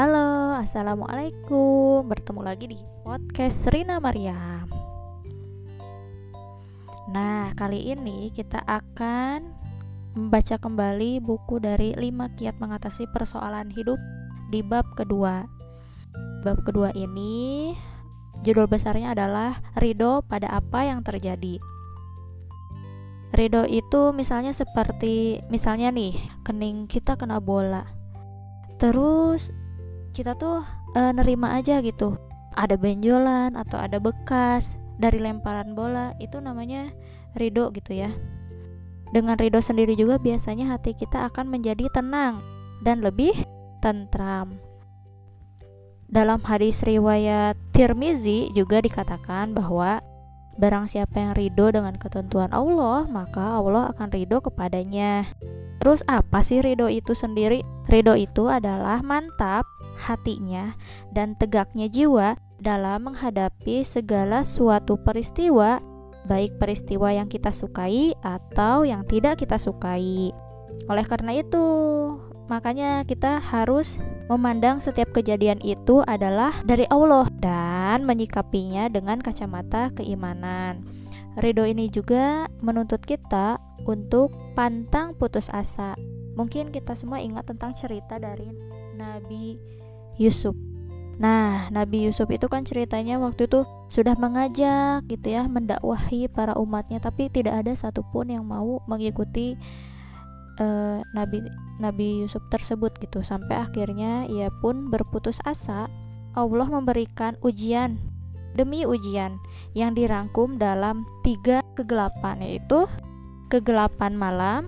Halo, assalamualaikum. Bertemu lagi di podcast Rina Maryam. Nah, kali ini kita akan membaca kembali buku dari 5 kiat mengatasi persoalan hidup di bab kedua. Bab kedua ini judul besarnya adalah Ridho pada apa yang terjadi. Ridho itu misalnya seperti misalnya nih, kening kita kena bola. Terus kita tuh e, nerima aja gitu. Ada benjolan atau ada bekas dari lemparan bola, itu namanya ridho gitu ya. Dengan ridho sendiri juga biasanya hati kita akan menjadi tenang dan lebih tentram. Dalam hadis riwayat Tirmizi juga dikatakan bahwa Barang siapa yang ridho dengan ketentuan Allah, maka Allah akan ridho kepadanya. Terus apa sih ridho itu sendiri? Ridho itu adalah mantap hatinya dan tegaknya jiwa dalam menghadapi segala suatu peristiwa, baik peristiwa yang kita sukai atau yang tidak kita sukai. Oleh karena itu, makanya kita harus memandang setiap kejadian itu adalah dari Allah dan menyikapinya dengan kacamata keimanan. Ridho ini juga menuntut kita untuk pantang putus asa. Mungkin kita semua ingat tentang cerita dari Nabi Yusuf. Nah, Nabi Yusuf itu kan ceritanya waktu itu sudah mengajak gitu ya, mendakwahi para umatnya, tapi tidak ada satupun yang mau mengikuti uh, Nabi Nabi Yusuf tersebut gitu sampai akhirnya ia pun berputus asa Allah memberikan ujian demi ujian yang dirangkum dalam tiga kegelapan yaitu kegelapan malam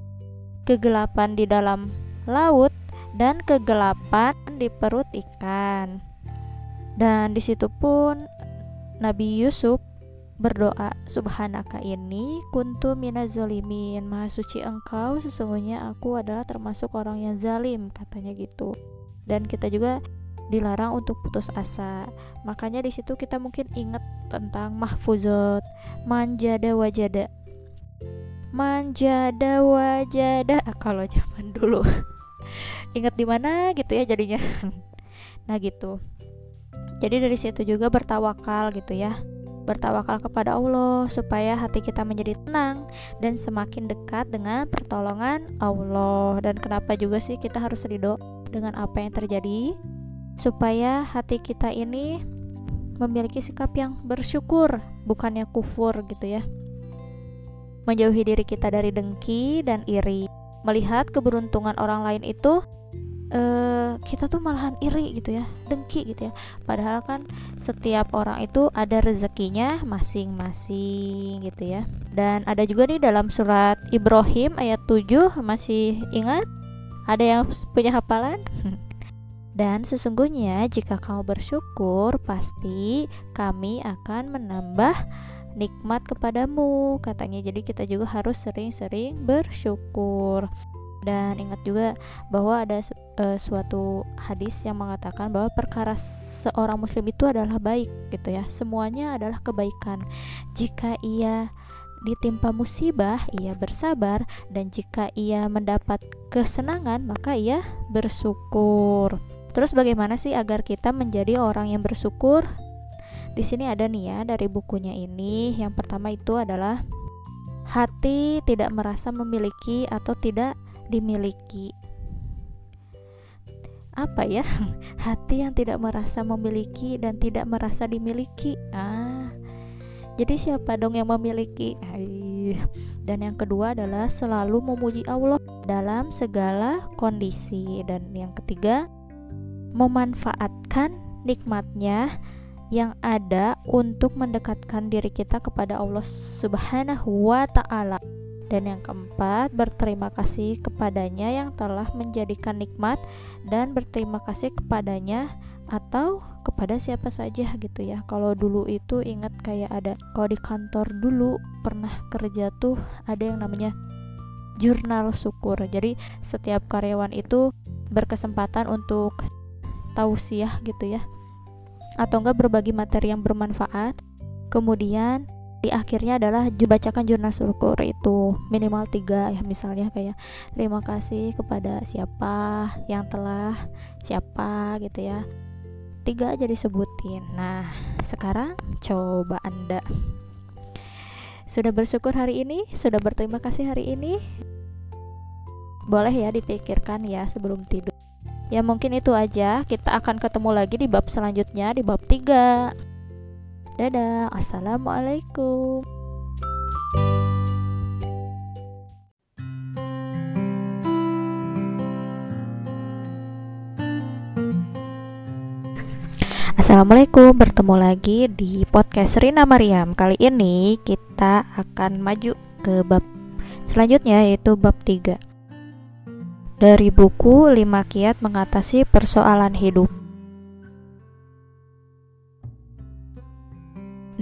kegelapan di dalam laut dan kegelapan di perut ikan. Dan di situ pun Nabi Yusuf berdoa subhanaka ini kuntu minazolimin maha suci engkau sesungguhnya aku adalah termasuk orang yang zalim katanya gitu. Dan kita juga dilarang untuk putus asa. Makanya di situ kita mungkin ingat tentang mahfuzot. Manjada wajada. Manjada wajada. Kalau zaman dulu ingat di mana gitu ya jadinya nah gitu jadi dari situ juga bertawakal gitu ya bertawakal kepada Allah supaya hati kita menjadi tenang dan semakin dekat dengan pertolongan Allah. Dan kenapa juga sih kita harus ridho dengan apa yang terjadi? Supaya hati kita ini memiliki sikap yang bersyukur, bukannya kufur gitu ya. Menjauhi diri kita dari dengki dan iri. Melihat keberuntungan orang lain itu uh, kita tuh malahan iri gitu ya dengki gitu ya. Padahal kan setiap orang itu ada rezekinya masing-masing gitu ya. Dan ada juga nih dalam surat Ibrahim ayat 7 masih ingat? Ada yang punya hafalan? Dan sesungguhnya jika kamu bersyukur, pasti kami akan menambah nikmat kepadamu, katanya. Jadi, kita juga harus sering-sering bersyukur. Dan ingat juga bahwa ada uh, suatu hadis yang mengatakan bahwa perkara seorang muslim itu adalah baik gitu ya. Semuanya adalah kebaikan. Jika ia ditimpa musibah ia bersabar dan jika ia mendapat kesenangan maka ia bersyukur. Terus bagaimana sih agar kita menjadi orang yang bersyukur di sini ada nih ya dari bukunya ini yang pertama itu adalah hati tidak merasa memiliki atau tidak dimiliki. Apa ya? Hati yang tidak merasa memiliki dan tidak merasa dimiliki. Ah. Jadi siapa dong yang memiliki? Ay. Dan yang kedua adalah selalu memuji Allah dalam segala kondisi dan yang ketiga memanfaatkan nikmatnya yang ada untuk mendekatkan diri kita kepada Allah Subhanahu wa taala. Dan yang keempat, berterima kasih kepadanya yang telah menjadikan nikmat dan berterima kasih kepadanya atau kepada siapa saja gitu ya. Kalau dulu itu ingat kayak ada kalau di kantor dulu pernah kerja tuh ada yang namanya jurnal syukur. Jadi setiap karyawan itu berkesempatan untuk tausiah gitu ya. Atau enggak berbagi materi yang bermanfaat. Kemudian di akhirnya adalah dibacakan jurnal syukur itu. Minimal tiga ya misalnya kayak terima kasih kepada siapa yang telah siapa gitu ya. Tiga aja disebutin. Nah sekarang coba anda. Sudah bersyukur hari ini? Sudah berterima kasih hari ini? Boleh ya dipikirkan ya sebelum tidur ya mungkin itu aja kita akan ketemu lagi di bab selanjutnya di bab 3 Dadah, assalamualaikum. Assalamualaikum, bertemu lagi di podcast Rina Mariam. Kali ini kita akan maju ke bab selanjutnya yaitu bab 3. Dari buku 5 kiat mengatasi persoalan hidup.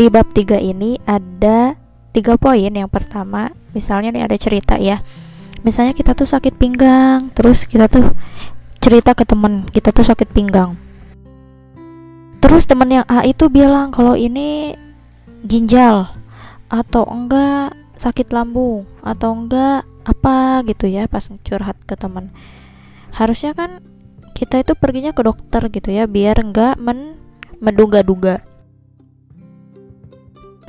di bab 3 ini ada tiga poin. Yang pertama misalnya nih ada cerita ya. Misalnya kita tuh sakit pinggang terus kita tuh cerita ke temen kita tuh sakit pinggang. Terus temen yang A itu bilang kalau ini ginjal atau enggak sakit lambung atau enggak apa gitu ya pas curhat ke temen harusnya kan kita itu perginya ke dokter gitu ya biar enggak men menduga-duga.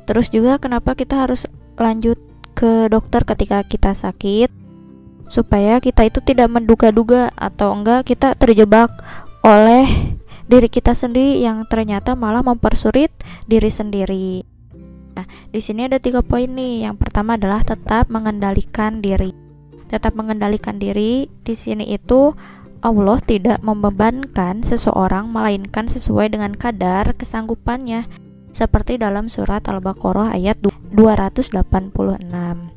Terus juga kenapa kita harus lanjut ke dokter ketika kita sakit? Supaya kita itu tidak menduga-duga atau enggak kita terjebak oleh diri kita sendiri yang ternyata malah mempersulit diri sendiri. Nah, di sini ada tiga poin nih. Yang pertama adalah tetap mengendalikan diri. Tetap mengendalikan diri di sini itu Allah tidak membebankan seseorang melainkan sesuai dengan kadar kesanggupannya seperti dalam surat Al-Baqarah ayat 286.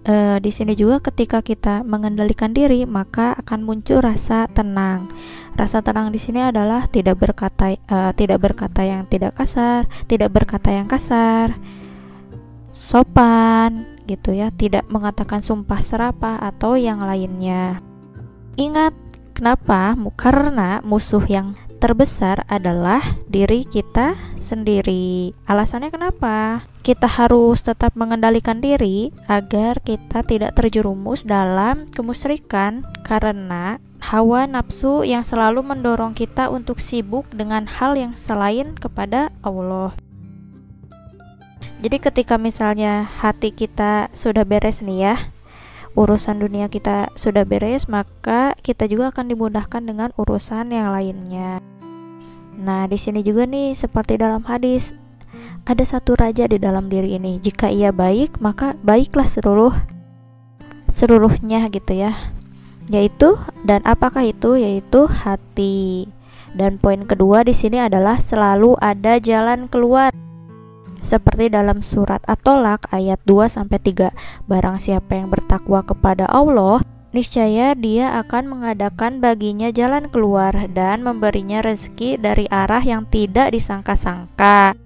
E, di sini juga ketika kita mengendalikan diri, maka akan muncul rasa tenang. Rasa tenang di sini adalah tidak berkata e, tidak berkata yang tidak kasar, tidak berkata yang kasar, sopan gitu ya, tidak mengatakan sumpah serapah atau yang lainnya. Ingat kenapa? Karena musuh yang terbesar adalah diri kita sendiri. Alasannya kenapa? Kita harus tetap mengendalikan diri agar kita tidak terjerumus dalam kemusyrikan karena hawa nafsu yang selalu mendorong kita untuk sibuk dengan hal yang selain kepada Allah. Jadi ketika misalnya hati kita sudah beres nih ya, urusan dunia kita sudah beres, maka kita juga akan dimudahkan dengan urusan yang lainnya. Nah, di sini juga nih seperti dalam hadis ada satu raja di dalam diri ini. Jika ia baik, maka baiklah seluruh seluruhnya gitu ya. Yaitu dan apakah itu? Yaitu hati. Dan poin kedua di sini adalah selalu ada jalan keluar. Seperti dalam surat At-Tolak ayat 2 sampai 3. Barang siapa yang bertakwa kepada Allah, niscaya dia akan mengadakan baginya jalan keluar dan memberinya rezeki dari arah yang tidak disangka-sangka.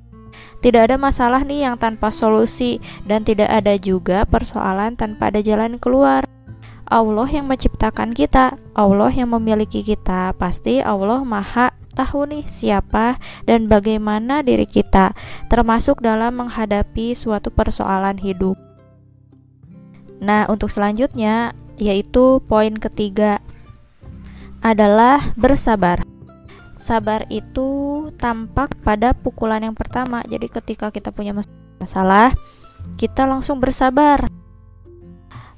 Tidak ada masalah nih yang tanpa solusi dan tidak ada juga persoalan tanpa ada jalan keluar. Allah yang menciptakan kita, Allah yang memiliki kita, pasti Allah Maha tahu nih siapa dan bagaimana diri kita, termasuk dalam menghadapi suatu persoalan hidup. Nah, untuk selanjutnya yaitu poin ketiga adalah bersabar. Sabar itu tampak pada pukulan yang pertama. Jadi ketika kita punya masalah, kita langsung bersabar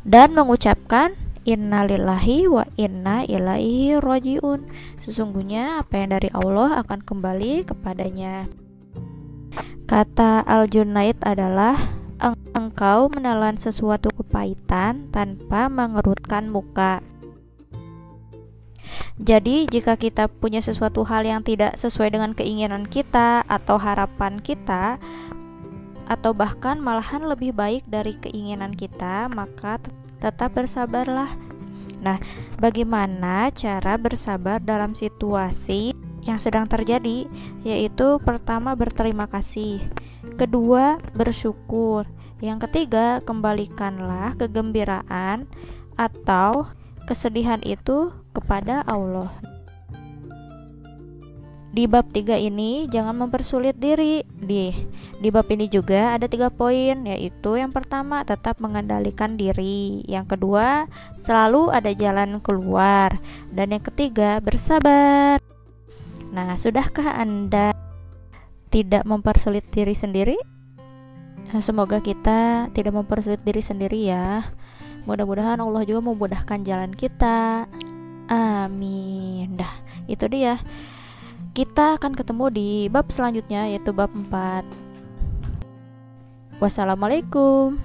dan mengucapkan innalillahi wa inna ilaihi rojiun. Sesungguhnya apa yang dari Allah akan kembali kepadanya. Kata Al-Junaid adalah engkau menelan sesuatu kepahitan tanpa mengerutkan muka. Jadi, jika kita punya sesuatu hal yang tidak sesuai dengan keinginan kita atau harapan kita, atau bahkan malahan lebih baik dari keinginan kita, maka tetap bersabarlah. Nah, bagaimana cara bersabar dalam situasi yang sedang terjadi? Yaitu, pertama, berterima kasih Kedua, bersyukur. Yang ketiga, kembalikanlah kegembiraan atau kesedihan itu kepada Allah. Di bab 3 ini jangan mempersulit diri. Di di bab ini juga ada tiga poin, yaitu yang pertama tetap mengendalikan diri, yang kedua selalu ada jalan keluar, dan yang ketiga bersabar. Nah, sudahkah Anda tidak mempersulit diri sendiri? Nah, semoga kita tidak mempersulit diri sendiri ya. Mudah-mudahan Allah juga memudahkan jalan kita. Amin. Dah, itu dia. Kita akan ketemu di bab selanjutnya yaitu bab 4. Wassalamualaikum.